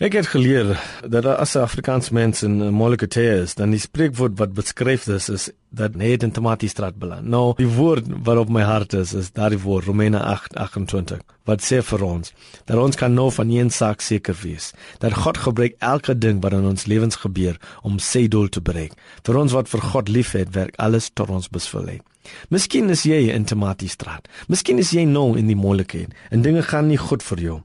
Ek het geleer dat as 'n Afrikaans mens in moeilike tye is, dan die spreekwoord wat beskryf dit is dat net in Tomatiestraat beland. Nou, die woord wat op my hart is, is daardie woord Romeine 8:28 wat sê vir ons dat ons kan nou van een saak seker wees, dat God gebruik elke ding wat in ons lewens gebeur om sy doel te bereik. Vir ons wat vir God liefhet, werk alles tot ons beswil. Miskien is jy in Tomatiestraat. Miskien is jy nou in die moeilikheid en dinge gaan nie goed vir jou.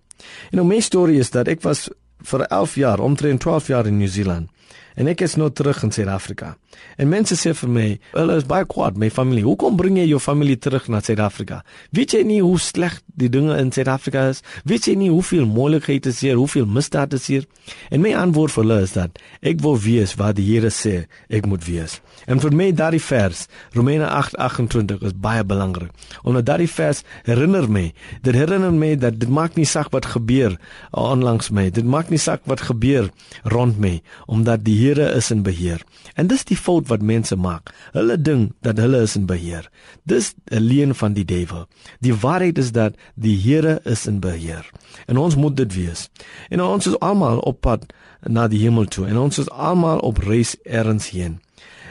En nou my storie is dat ek was vir 11 jaar, omtrent 12 jaar in New Zealand. En ek is nou terug in Suid-Afrika. En mense sê vir my, "Hulle is baie kwaad, my familie. Hoekom bring jy jou familie terug na Suid-Afrika? Weet jy nie hoe sleg die dinge in Suid-Afrika is? Weet jy nie hoeveel moeilikhede is hier, hoeveel misdaad is hier?" En my antwoord vir hulle is dat ek wil weet wat die Here sê ek moet weet. En vir my daardie vers, Romeine 8:28 is baie belangrik. Omdat daardie vers herinner my, dit herinner my dat dit maak nie saak wat gebeur aanlangs my. Dit maak nie saak wat gebeur rond my, omdat die Here is in beheer. En dis die fout wat mense maak. Hulle dink dat hulle is in beheer. Dis 'n leuen van die duiwel. Die waarheid is dat die Here is in beheer. En ons moet dit weet. En ons is almal op pad na die hemel toe en ons is almal op reis ergens heen.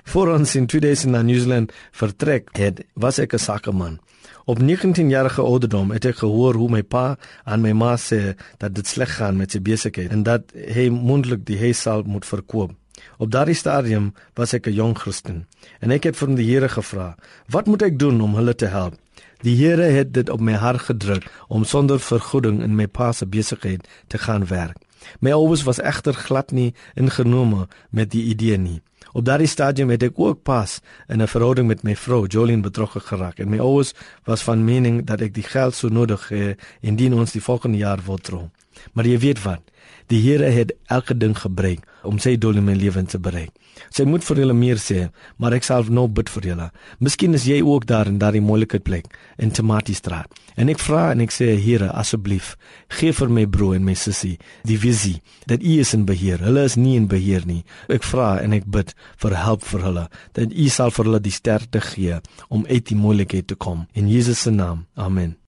Voor ons in 2000 na New Zealand vertrek het, was ek 'n sakeman. Op 19 jarige ouderdom het ek gehoor hoe my pa aan my ma sê dat dit sleg gaan met sy besigheid en dat hy mondelik die huis sal moet verkoop. Op daardie stadium was ek 'n jong Christen en ek het vir die Here gevra, "Wat moet ek doen om hulle te help?" Die Here het dit op my hart gedruk om sonder vergoeding in my pa se besigheid te gaan werk. My ouers was egter glad nie ingenome met die idee nie. Op daardie stadium het ek ook pas in 'n verhouding met my vrou Jolien betrokke geraak en my ouers was van mening dat ek die geld sou nodig hê indien ons die volgende jaar wil trou. Maar jy weet wat? Die Here het elke ding gebruik om sy doel in my lewe te bereik. Sy moet vir julle meer sê, maar ek sal nou bid vir julle. Miskien is jy ook daar in daardie moeilike plek in Tomatiestraat. En ek vra en ek sê Here, asseblief, gee vir my broer en my sussie die visie dat U is in beheer. Hulle is nie in beheer nie. Ek vra en ek bid vir hulp vir hulle dat U sal vir hulle die sterkte gee om uit die moeilikheid te kom. In Jesus se naam. Amen.